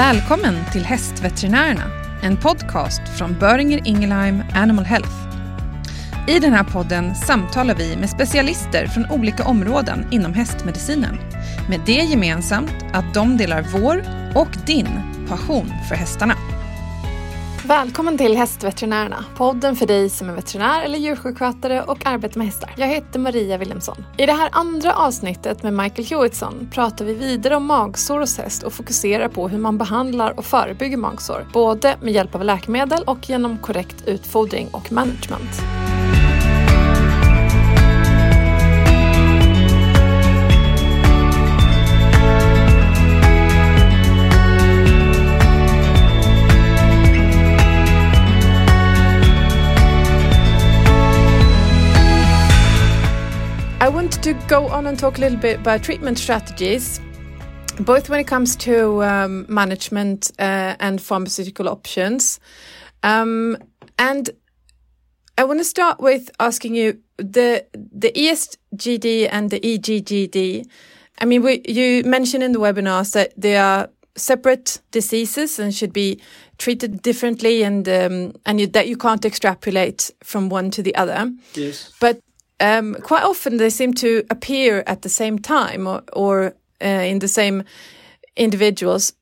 Välkommen till Hästveterinärerna, en podcast från Böringer Ingelheim Animal Health. I den här podden samtalar vi med specialister från olika områden inom hästmedicinen. Med det gemensamt att de delar vår och din passion för hästarna. Välkommen till Hästveterinärerna, podden för dig som är veterinär eller djursjukskötare och arbetar med hästar. Jag heter Maria Wilhelmsson. I det här andra avsnittet med Michael Hewitson pratar vi vidare om magsår hos häst och fokuserar på hur man behandlar och förebygger magsår, både med hjälp av läkemedel och genom korrekt utfodring och management. Wanted to go on and talk a little bit about treatment strategies, both when it comes to um, management uh, and pharmaceutical options. Um, and I want to start with asking you the the ESGD and the EGGD. I mean, we, you mentioned in the webinars that they are separate diseases and should be treated differently, and um, and you, that you can't extrapolate from one to the other. Yes. But um, quite often they seem to appear at the same time or, or uh, in the same individuals.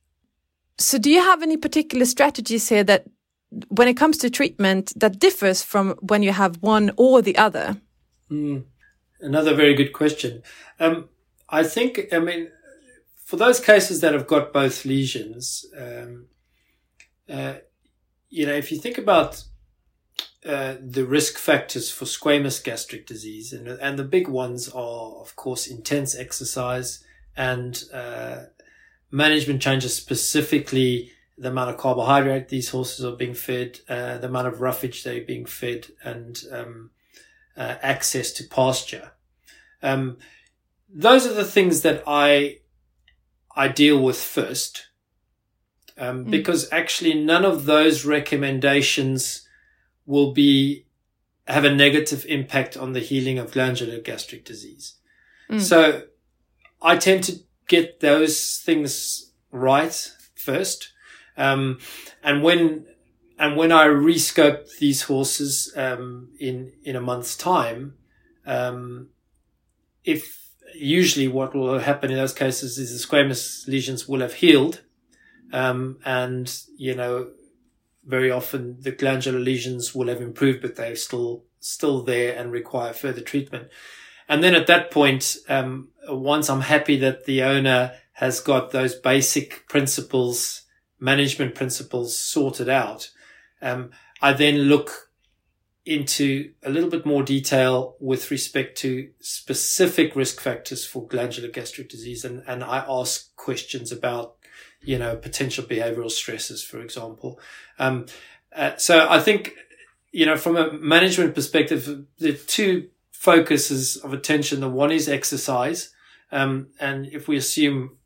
So, do you have any particular strategies here that, when it comes to treatment, that differs from when you have one or the other? Mm. Another very good question. Um, I think, I mean, for those cases that have got both lesions, um, uh, you know, if you think about uh, the risk factors for squamous gastric disease, and and the big ones are, of course, intense exercise and uh, management changes, specifically the amount of carbohydrate these horses are being fed, uh, the amount of roughage they're being fed, and um, uh, access to pasture. Um, those are the things that I I deal with first, um, mm. because actually none of those recommendations will be have a negative impact on the healing of glandular gastric disease. Mm. So I tend to get those things right first. Um, and when, and when I rescope these horses, um, in, in a month's time, um, if usually what will happen in those cases is the squamous lesions will have healed. Um, and, you know, very often the glandular lesions will have improved, but they're still still there and require further treatment. And then at that point, um, once I'm happy that the owner has got those basic principles, management principles sorted out, um, I then look into a little bit more detail with respect to specific risk factors for glandular gastric disease. And, and I ask questions about you know, potential behavioral stresses, for example. Um, uh, so I think, you know, from a management perspective, the two focuses of attention, the one is exercise. Um, and if we assume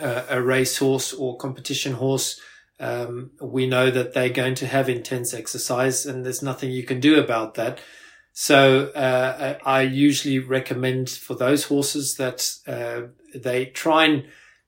uh, a race horse or competition horse, um, we know that they're going to have intense exercise and there's nothing you can do about that. So, uh, I usually recommend for those horses that, uh, they try and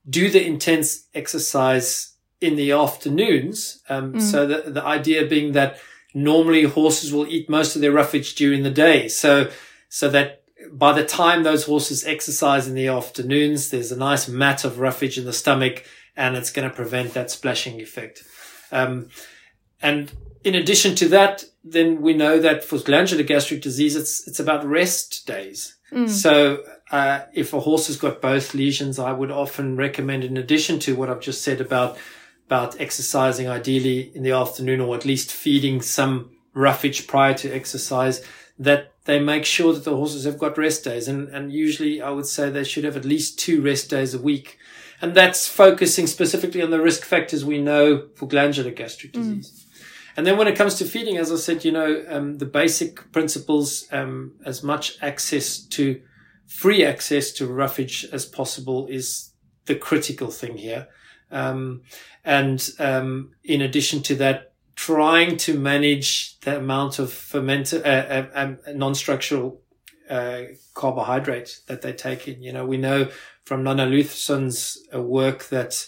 do the intense exercise in the afternoons. Um, mm. So the, the idea being that normally horses will eat most of their roughage during the day. So, so that by the time those horses exercise in the afternoons, there's a nice mat of roughage in the stomach and it's going to prevent that splashing effect. Um, and in addition to that, then we know that for glandular gastric disease, it's, it's about rest days. Mm. So uh, if a horse has got both lesions, I would often recommend, in addition to what I've just said about about exercising ideally in the afternoon or at least feeding some roughage prior to exercise, that they make sure that the horses have got rest days. And, and usually I would say they should have at least two rest days a week. And that's focusing specifically on the risk factors we know for glandular gastric mm. disease. Mm. And then when it comes to feeding, as I said, you know, um, the basic principles, um, as much access to free access to roughage as possible is the critical thing here. Um, and um, in addition to that, trying to manage the amount of fermented, uh, uh, um, non-structural uh, carbohydrate that they take in. You know, we know from Nanna Luthersson's uh, work that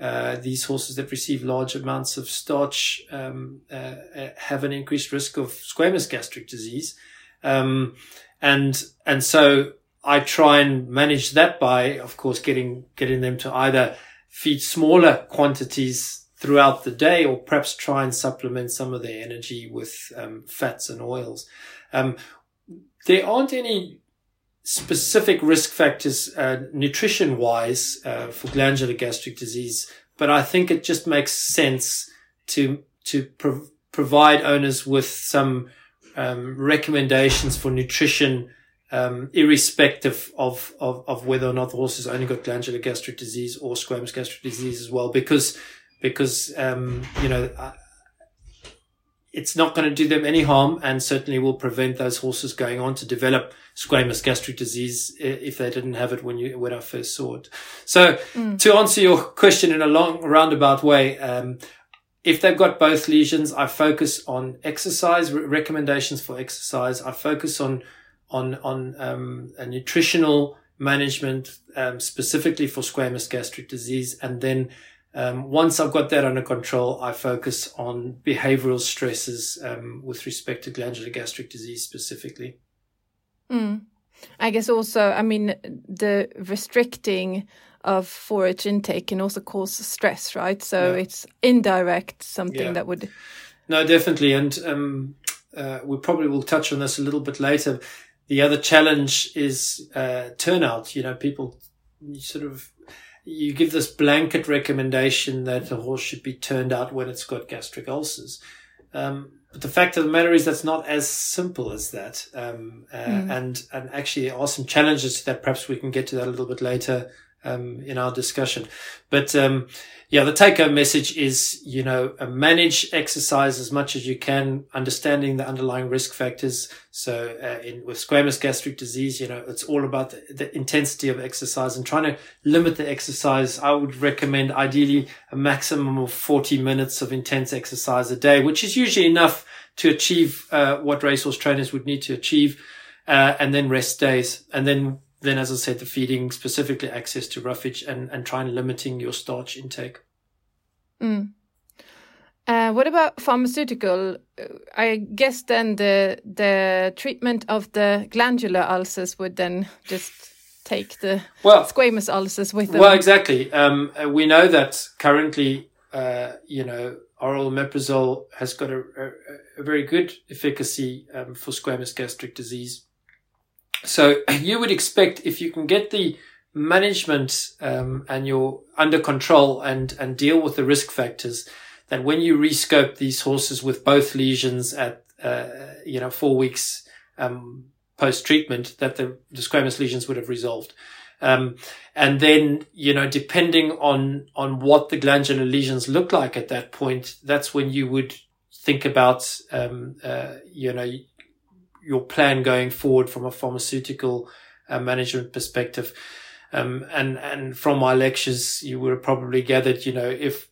uh, these horses that receive large amounts of starch um, uh, have an increased risk of squamous gastric disease, um, and and so I try and manage that by, of course, getting getting them to either feed smaller quantities throughout the day, or perhaps try and supplement some of their energy with um, fats and oils. Um, there aren't any specific risk factors, uh, nutrition wise, uh, for glandular gastric disease, but I think it just makes sense to, to pro- provide owners with some, um, recommendations for nutrition, um, irrespective of, of, of whether or not the horse has only got glandular gastric disease or squamous gastric disease as well, because, because, um, you know, it's not going to do them any harm and certainly will prevent those horses going on to develop squamous gastric disease if they didn't have it when you when I first saw it. So mm. to answer your question in a long roundabout way, um, if they've got both lesions, I focus on exercise recommendations for exercise. I focus on on on um, a nutritional management um, specifically for squamous gastric disease, and then um, once I've got that under control, I focus on behavioral stresses um, with respect to glandular gastric disease specifically. Mm. I guess also, I mean, the restricting of forage intake can also cause stress, right? So yeah. it's indirect something yeah. that would. No, definitely, and um, uh, we probably will touch on this a little bit later. The other challenge is uh, turnout. You know, people sort of you give this blanket recommendation that a horse should be turned out when it's got gastric ulcers. Um, but the fact of the matter is that's not as simple as that. Um, uh, mm. and, and actually there are some challenges to that. Perhaps we can get to that a little bit later um, in our discussion. But um, yeah, the take home message is, you know, uh, manage exercise as much as you can, understanding the underlying risk factors. So uh, in, with squamous gastric disease, you know, it's all about the, the, intensity of exercise and trying to limit the exercise. I would recommend ideally a maximum of 40 minutes of intense exercise a day, which is usually enough to achieve uh, what racehorse trainers would need to achieve. Uh, and then rest days. And then then, as I said, the feeding specifically access to roughage and, and trying limiting your starch intake. Mm. Uh, what about pharmaceutical? I guess then the the treatment of the glandular ulcers would then just take the well, squamous ulcers with them. Well, exactly. Um, uh, we know that currently, uh, you know, oral omeprazole has got a, a, a very good efficacy um, for squamous gastric disease. So you would expect if you can get the management um, and you're under control and and deal with the risk factors, that when you rescope these horses with both lesions at uh, you know four weeks um, post treatment, that the, the, squamous lesions would have resolved. Um, and then, you know, depending on, on what the glandular lesions look like at that point, that's when you would think about, um, uh, you know, your plan going forward from a pharmaceutical uh, management perspective. Um, and, and from my lectures, you would have probably gathered, you know, if,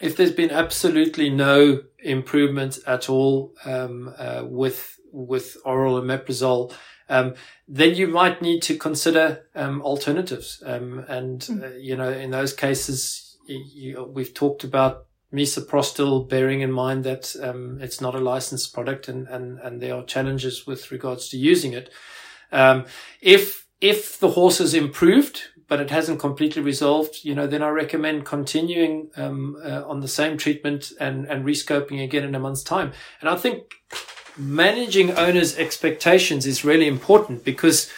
if there's been absolutely no improvement at all, um, uh, with, with oral omeprazole, um, then you might need to consider, um, alternatives. Um, and, mm. uh, you know, in those cases, you, you, we've talked about misoprostol, bearing in mind that um, it's not a licensed product and, and, and there are challenges with regards to using it. Um, if if the horse has improved, but it hasn't completely resolved, you know, then I recommend continuing um, uh, on the same treatment and, and rescoping again in a month's time. And I think managing owners' expectations is really important because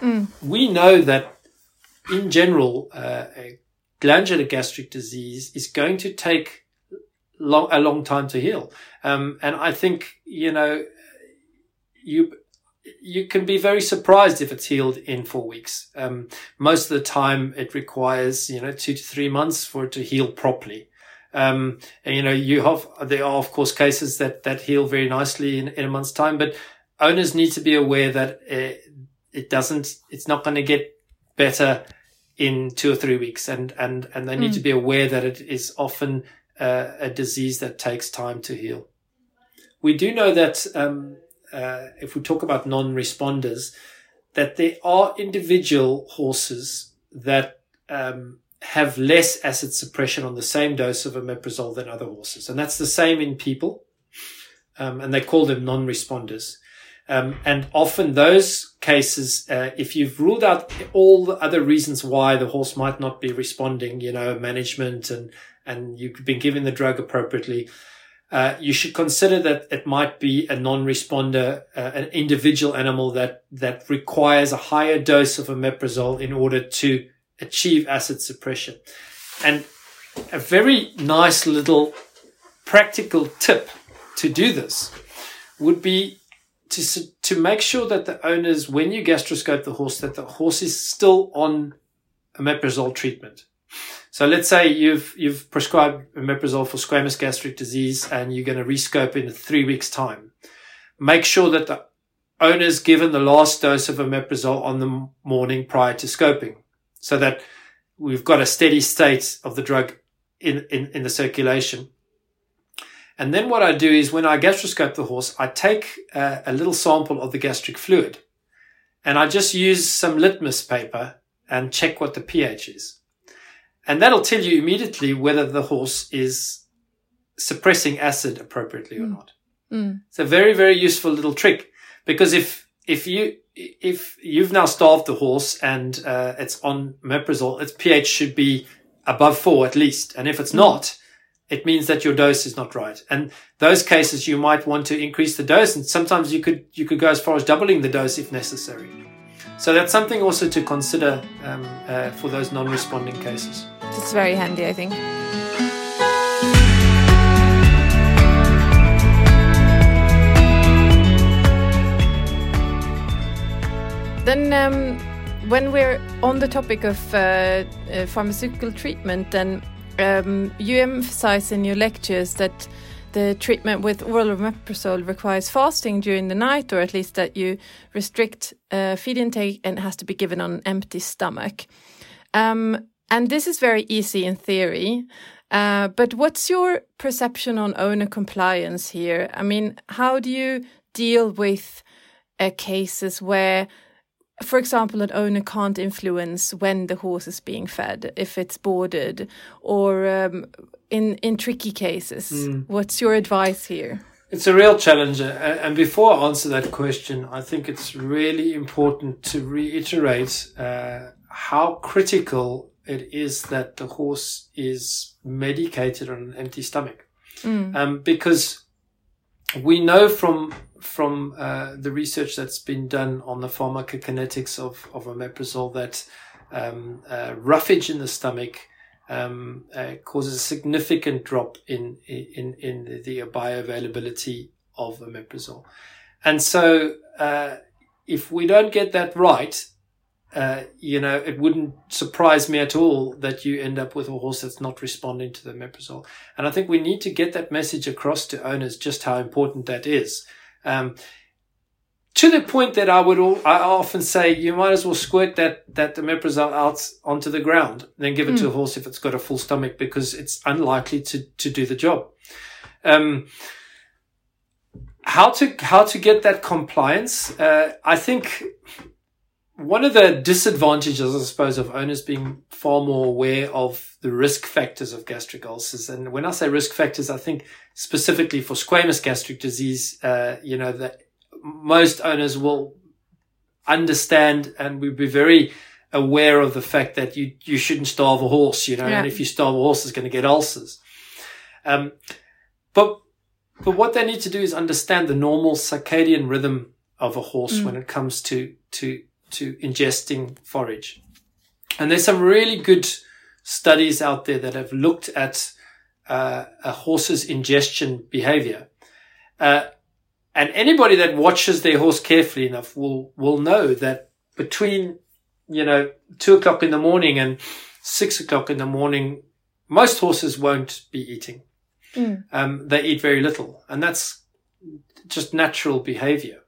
mm. we know that in general, uh, glandular gastric disease is going to take long, a long time to heal. Um, and I think, you know, you, you can be very surprised if it's healed in four weeks. Um, most of the time it requires, you know, two to three months for it to heal properly. Um, and you know, you have, there are of course cases that, that heal very nicely in, in a month's time, but owners need to be aware that it, uh, it doesn't, it's not going to get better in two or three weeks. And, and, and they need mm. to be aware that it is often a disease that takes time to heal. We do know that um, uh, if we talk about non-responders, that there are individual horses that um, have less acid suppression on the same dose of omeprazole than other horses. And that's the same in people. Um, and they call them non-responders. Um, and often those cases, uh, if you've ruled out all the other reasons why the horse might not be responding, you know, management and, and you've been given the drug appropriately, uh, you should consider that it might be a non-responder, uh, an individual animal that, that requires a higher dose of omeprazole in order to achieve acid suppression. And a very nice little practical tip to do this would be to, to make sure that the owners, when you gastroscope the horse, that the horse is still on omeprazole treatment. So let's say you've, you've prescribed omeprazole for squamous gastric disease and you're going to rescope in three weeks time. Make sure that the owner's given the last dose of omeprazole on the morning prior to scoping so that we've got a steady state of the drug in, in, in the circulation. And then what I do is when I gastroscope the horse, I take a, a little sample of the gastric fluid and I just use some litmus paper and check what the pH is. And that'll tell you immediately whether the horse is suppressing acid appropriately or mm. not. Mm. It's a very, very useful little trick because if, if you, if you've now starved the horse and uh, it's on omeprazole, its pH should be above four at least. And if it's mm. not, it means that your dose is not right. And those cases, you might want to increase the dose. And sometimes you could, you could go as far as doubling the dose if necessary. So that's something also to consider um, uh, for those non-responding cases. It's very handy, I think. Then, um, when we're on the topic of uh, uh, pharmaceutical treatment, then um, you emphasize in your lectures that the treatment with oral omeprazole requires fasting during the night, or at least that you restrict uh, feed intake and has to be given on an empty stomach. Um, and this is very easy in theory. Uh, but what's your perception on owner compliance here? I mean, how do you deal with uh, cases where for example, an owner can't influence when the horse is being fed, if it's boarded, or um, in in tricky cases. Mm. What's your advice here? It's a real challenge, and before I answer that question, I think it's really important to reiterate uh, how critical it is that the horse is medicated on an empty stomach, mm. um, because we know from from uh, the research that's been done on the pharmacokinetics of, of omeprazole that um, uh, roughage in the stomach um, uh, causes a significant drop in in in the bioavailability of omeprazole, and so uh, if we don't get that right, uh, you know, it wouldn't surprise me at all that you end up with a horse that's not responding to the omeprazole. And I think we need to get that message across to owners just how important that is. Um, to the point that I would, all, I often say, you might as well squirt that that omeprazole out onto the ground, then give it mm. to a hmm. horse if it's got a full stomach, because it's unlikely to to do the job. Um, how to how to get that compliance? Uh, I think one of the disadvantages, I suppose, of owners being far more aware of the risk factors of gastric ulcers, and when I say risk factors, I think specifically for squamous gastric disease, uh, you know, that most owners will understand and will be very aware of the fact that you, you shouldn't starve a horse, you know, yeah. and if you starve a horse, it's going to get ulcers. Um, but, but what they need to do is understand the normal circadian rhythm of a horse mm. when it comes to, to, to ingesting forage. And there's some really good studies out there that have looked at uh, a horse's ingestion behavior. Uh, and anybody that watches their horse carefully enough will, will know that between, you know, two o'clock in the morning and six o'clock in the morning, most horses won't be eating. Mm. Um, they eat very little and that's just natural behavior.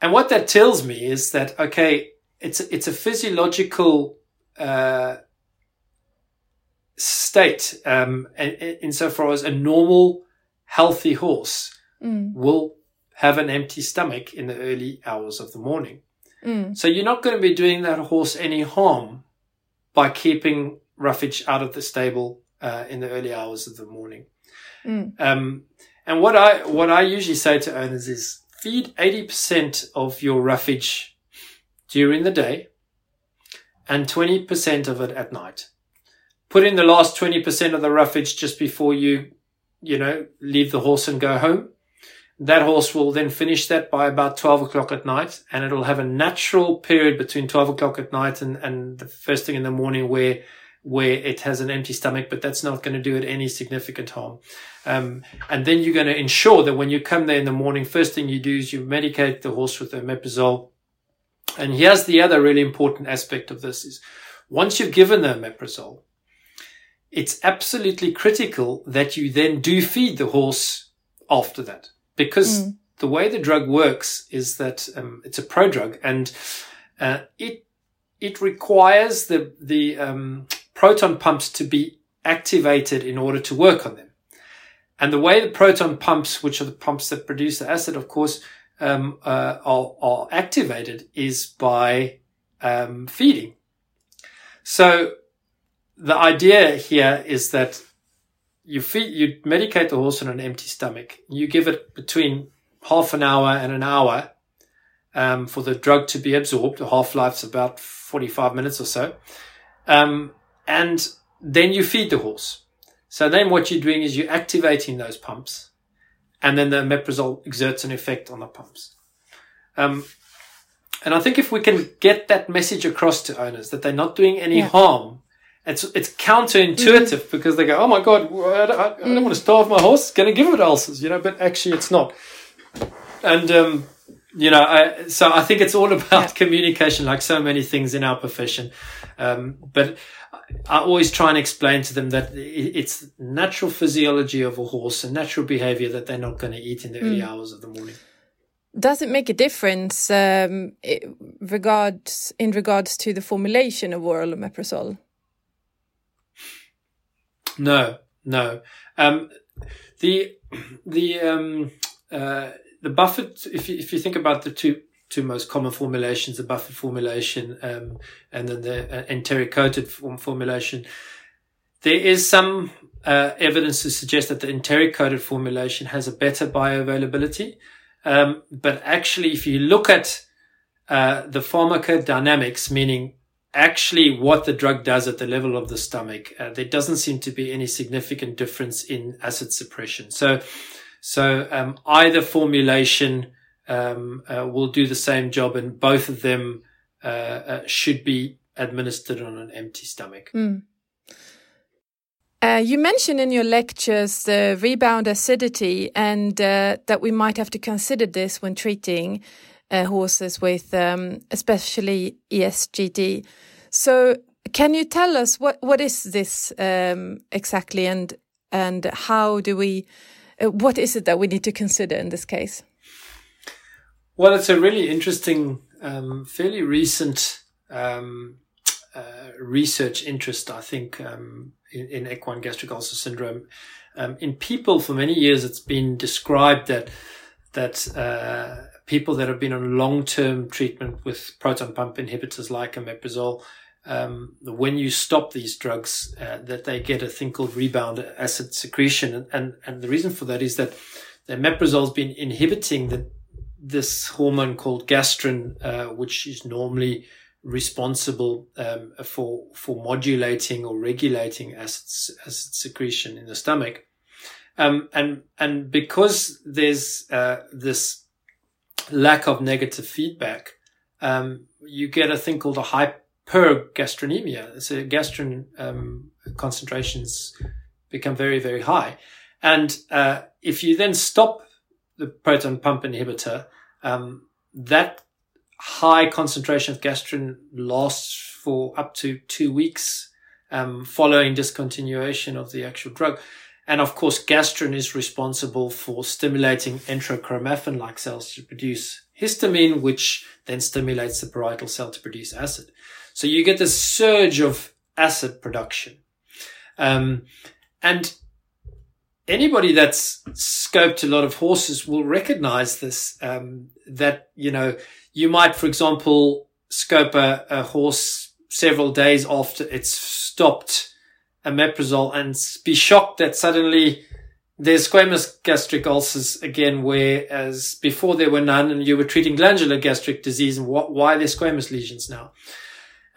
And what that tells me is that, okay, it's, it's a physiological, uh, state, um, insofar as a normal, healthy horse mm. will have an empty stomach in the early hours of the morning. Mm. So you're not going to be doing that horse any harm by keeping roughage out of the stable uh, in the early hours of the morning. Mm. Um, and what I what I usually say to owners is feed eighty percent of your roughage during the day, and twenty percent of it at night. Put in the last twenty percent of the roughage just before you, you know, leave the horse and go home. That horse will then finish that by about 12 o'clock at night and it'll have a natural period between 12 o'clock at night and, and the first thing in the morning where where it has an empty stomach, but that's not going to do it any significant harm. Um, and then you're going to ensure that when you come there in the morning, first thing you do is you medicate the horse with omeprazole. And here's the other really important aspect of this is once you've given the omeprazole, it's absolutely critical that you then do feed the horse after that because Mm. the way the drug works is that um, it's a prodrug and uh, it it requires the the um, proton pumps to be activated in order to work on them. And the way the proton pumps, which are the pumps that produce the acid, of course, um, uh, are, are activated is by um, feeding. So the idea here is that you feed, you medicate the horse on an empty stomach. You give it between half an hour and an hour um, for the drug to be absorbed. The half life's about 45 minutes or so. Um, and then you feed the horse. So then what you're doing is you're activating those pumps and then the omeprazole exerts an effect on the pumps. Um, and I think if we can get that message across to owners that they're not doing any Yeah. harm, it's it's counterintuitive because they go, "Oh my god, I don't, I don't want to starve my horse. It's going to give it ulcers," you know. But actually, it's not. And um, you know, I, so I think it's all about Yeah. communication, like so many things in our profession. Um, but I always try and explain to them that it's natural physiology of a horse and natural behavior that they're not going to eat in the early hours of the morning. Does it make a difference um, i- regards in regards to the formulation of oral omeprazole? No, no. Um, the the um, uh, the buffered. If you, if you think about the two two most common formulations, the buffered formulation um, and then the uh, enteric coated form formulation, there is some uh, evidence to suggest that the enteric coated formulation has a better bioavailability. Um, but actually, if you look at uh, the pharmacodynamics, meaning actually what the drug does at the level of the stomach, uh, there doesn't seem to be any significant difference in acid suppression. So, so um, either formulation um, uh, will do the same job, and both of them uh, uh, should be administered on an empty stomach. Mm. You mentioned in your lectures the rebound acidity and uh, that we might have to consider this when treating uh, horses with um, especially ESGD. So, can you tell us what, what is this um, exactly and and how do we uh, what is it that we need to consider in this case? Well, it's a really interesting, um, fairly recent um, uh, research interest, I think, um, in, in equine gastric ulcer syndrome. Um, in people, for many years, it's been described that that uh, people that have been on long-term treatment with proton pump inhibitors like omeprazole, um, when you stop these drugs, uh, that they get a thing called rebound acid secretion, and and, and the reason for that is that the omeprazole's been inhibiting the this hormone called gastrin, uh, which is normally responsible um, for for modulating or regulating acid, acid secretion in the stomach. Um, and and because there's uh, this lack of negative feedback, um, you get a thing called a hypergastrinemia. So gastrin um, concentrations become very very high, and uh, if you then stop the proton pump inhibitor, um, that high concentration of gastrin lasts for up to two weeks um, following discontinuation of the actual drug. And of course, gastrin is responsible for stimulating enterochromaffin-like cells to produce histamine, which then stimulates the parietal cell to produce acid. So you get this surge of acid production. Um, and anybody that's scoped a lot of horses will recognize this, um, that, you know, you might, for example, scope a, a horse several days after it's stopped a omeprazole and be shocked that suddenly there's squamous gastric ulcers again, whereas before there were none and you were treating glandular gastric disease and what, why are there squamous lesions now?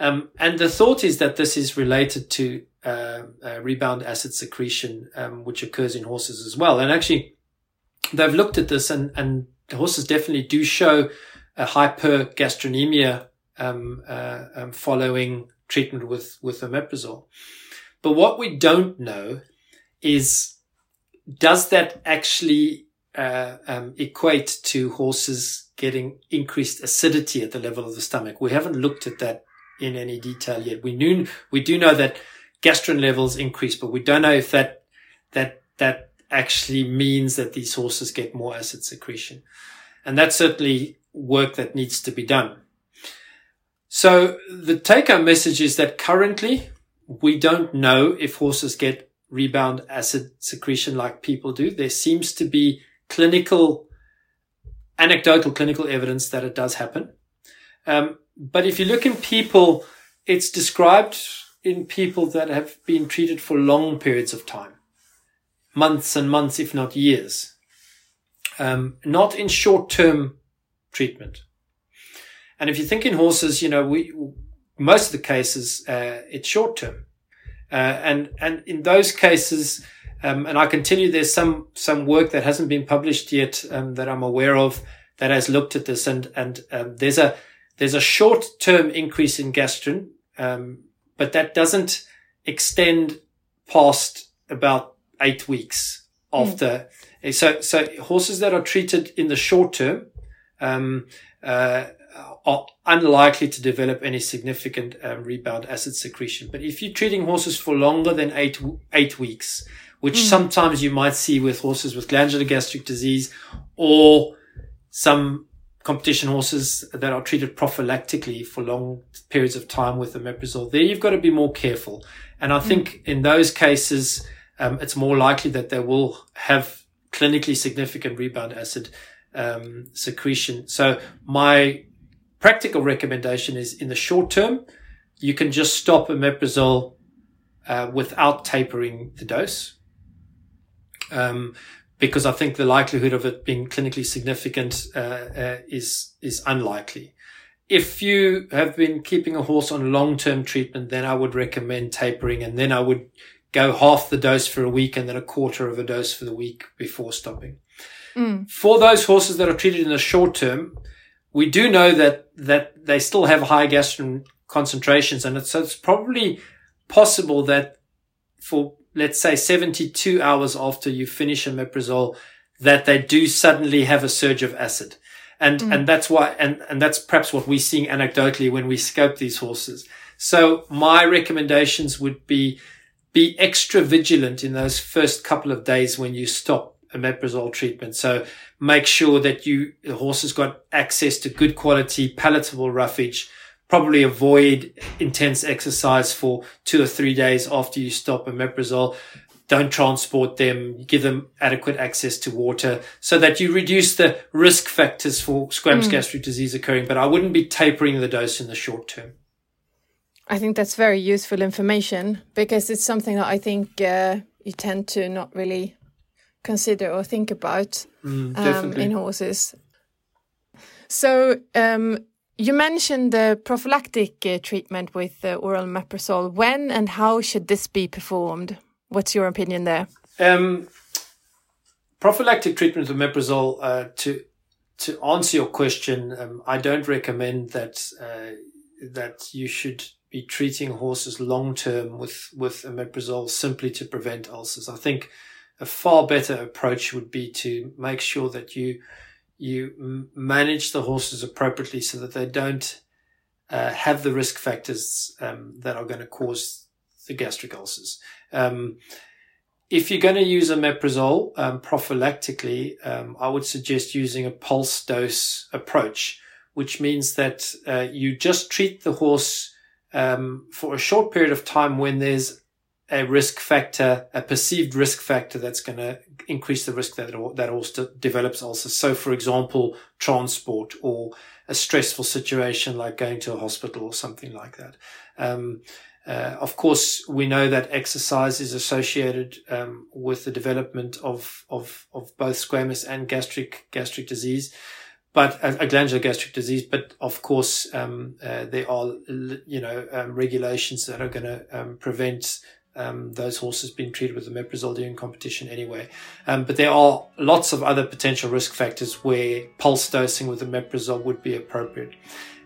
Um, and the thought is that this is related to uh, uh, rebound acid secretion, um, which occurs in horses as well. And actually, they've looked at this and, and horses definitely do show a hypergastrinemia um, uh, um, following treatment with, with omeprazole. But what we don't know is does that actually uh, um, equate to horses getting increased acidity at the level of the stomach? We haven't looked at that in any detail yet. We knew we do know that gastrin levels increase, but we don't know if that that that actually means that these horses get more acid secretion, and that's certainly work that needs to be done. So the take-home message is that currently we don't know if horses get rebound acid secretion like people do. There seems to be clinical, anecdotal clinical evidence that it does happen. Um, but if you look in people, it's described in people that have been treated for long periods of time, months and months, if not years, um, not in short term treatment. And if you think in horses, you know, we, most of the cases, uh, it's short term. Uh, and, and in those cases, um, and I can tell you there's some, some work that hasn't been published yet, um, that I'm aware of that has looked at this and, and, um, there's a, there's a short term increase in gastrin, um, but that doesn't extend past about eight weeks after. Mm. So, so horses that are treated in the short term, um, uh, are unlikely to develop any significant um, rebound acid secretion. But if you're treating horses for longer than eight eight weeks, which mm. sometimes you might see with horses with glandular gastric disease or some competition horses that are treated prophylactically for long periods of time with omeprazole, there you've got to be more careful. And I mm. think in those cases, um, it's more likely that they will have clinically significant rebound acid um, secretion. So my practical recommendation is in the short term, you can just stop omeprazole uh, without tapering the dose. Um, because I think the likelihood of it being clinically significant uh, uh, is is unlikely. If you have been keeping a horse on long-term treatment, then I would recommend tapering, and then I would go half the dose for a week and then a quarter of a dose for the week before stopping. Mm. For those horses that are treated in the short term, we do know that that they still have high gastrin concentrations, and it's, so it's probably possible that for let's say 72 hours after you finish a omeprazole, that they do suddenly have a surge of acid. And, mm. and that's why, and, and that's perhaps what we're seeing anecdotally when we scope these horses. So my recommendations would be, be extra vigilant in those first couple of days when you stop a omeprazole treatment. So make sure that you, the horse has got access to good quality, palatable roughage. Probably avoid intense exercise for two or three days after you stop omeprazole. Don't transport them. Give them adequate access to water so that you reduce the risk factors for squamous mm. gastric disease occurring. But I wouldn't be tapering the dose in the short term. I think that's very useful information because it's something that I think uh, you tend to not really consider or think about mm, um, in horses. So um, you mentioned the prophylactic uh, treatment with uh, oral omeprazole. When and how should this be performed? What's your opinion there? Um, prophylactic treatment with omeprazole uh, to to answer your question, um, I don't recommend that uh, that you should be treating horses long term with with omeprazole simply to prevent ulcers. I think a far better approach would be to make sure that you you manage the horses appropriately so that they don't uh, have the risk factors um, that are going to cause the gastric ulcers. Um, if you're going to use omeprazole um, prophylactically, um, I would suggest using a pulse dose approach, which means that uh, you just treat the horse um, for a short period of time when there's a risk factor, a perceived risk factor that's going to increase the risk that that also develops also. So, for example, transport or a stressful situation like going to a hospital or something like that. Um, uh, of course, we know that exercise is associated um, with the development of, of of both squamous and gastric gastric disease, but a, a glandular gastric disease. But of course, um, uh, there are you know um, regulations that are going to um, prevent um, those horses being treated with the omeprazole during competition anyway. Um, but there are lots of other potential risk factors where pulse dosing with the omeprazole would be appropriate.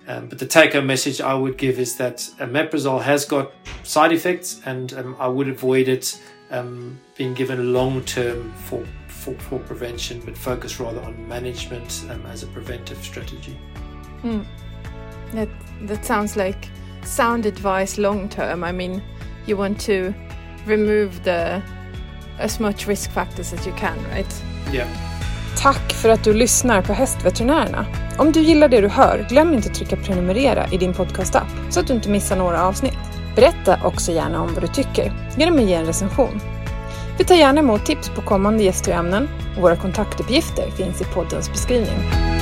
Um, but the take-home message I would give is that omeprazole has got side effects, and um, I would avoid it um, being given long-term for, for, for prevention, but focus rather on management um, as a preventive strategy. Mm. That that sounds like sound advice long-term. I mean, you want to remove the as much risk factors as you can, right? Yeah. Tack för att du lyssnar på Hästveterinärerna. Om du gillar det du hör, glöm inte att trycka prenumerera i din podcastapp så att du inte missar några avsnitt. Berätta också gärna om vad du tycker genom att ge en recension. Vi tar gärna emot tips på kommande gäster och ämnen och våra kontaktupgifter finns i poddens beskrivning.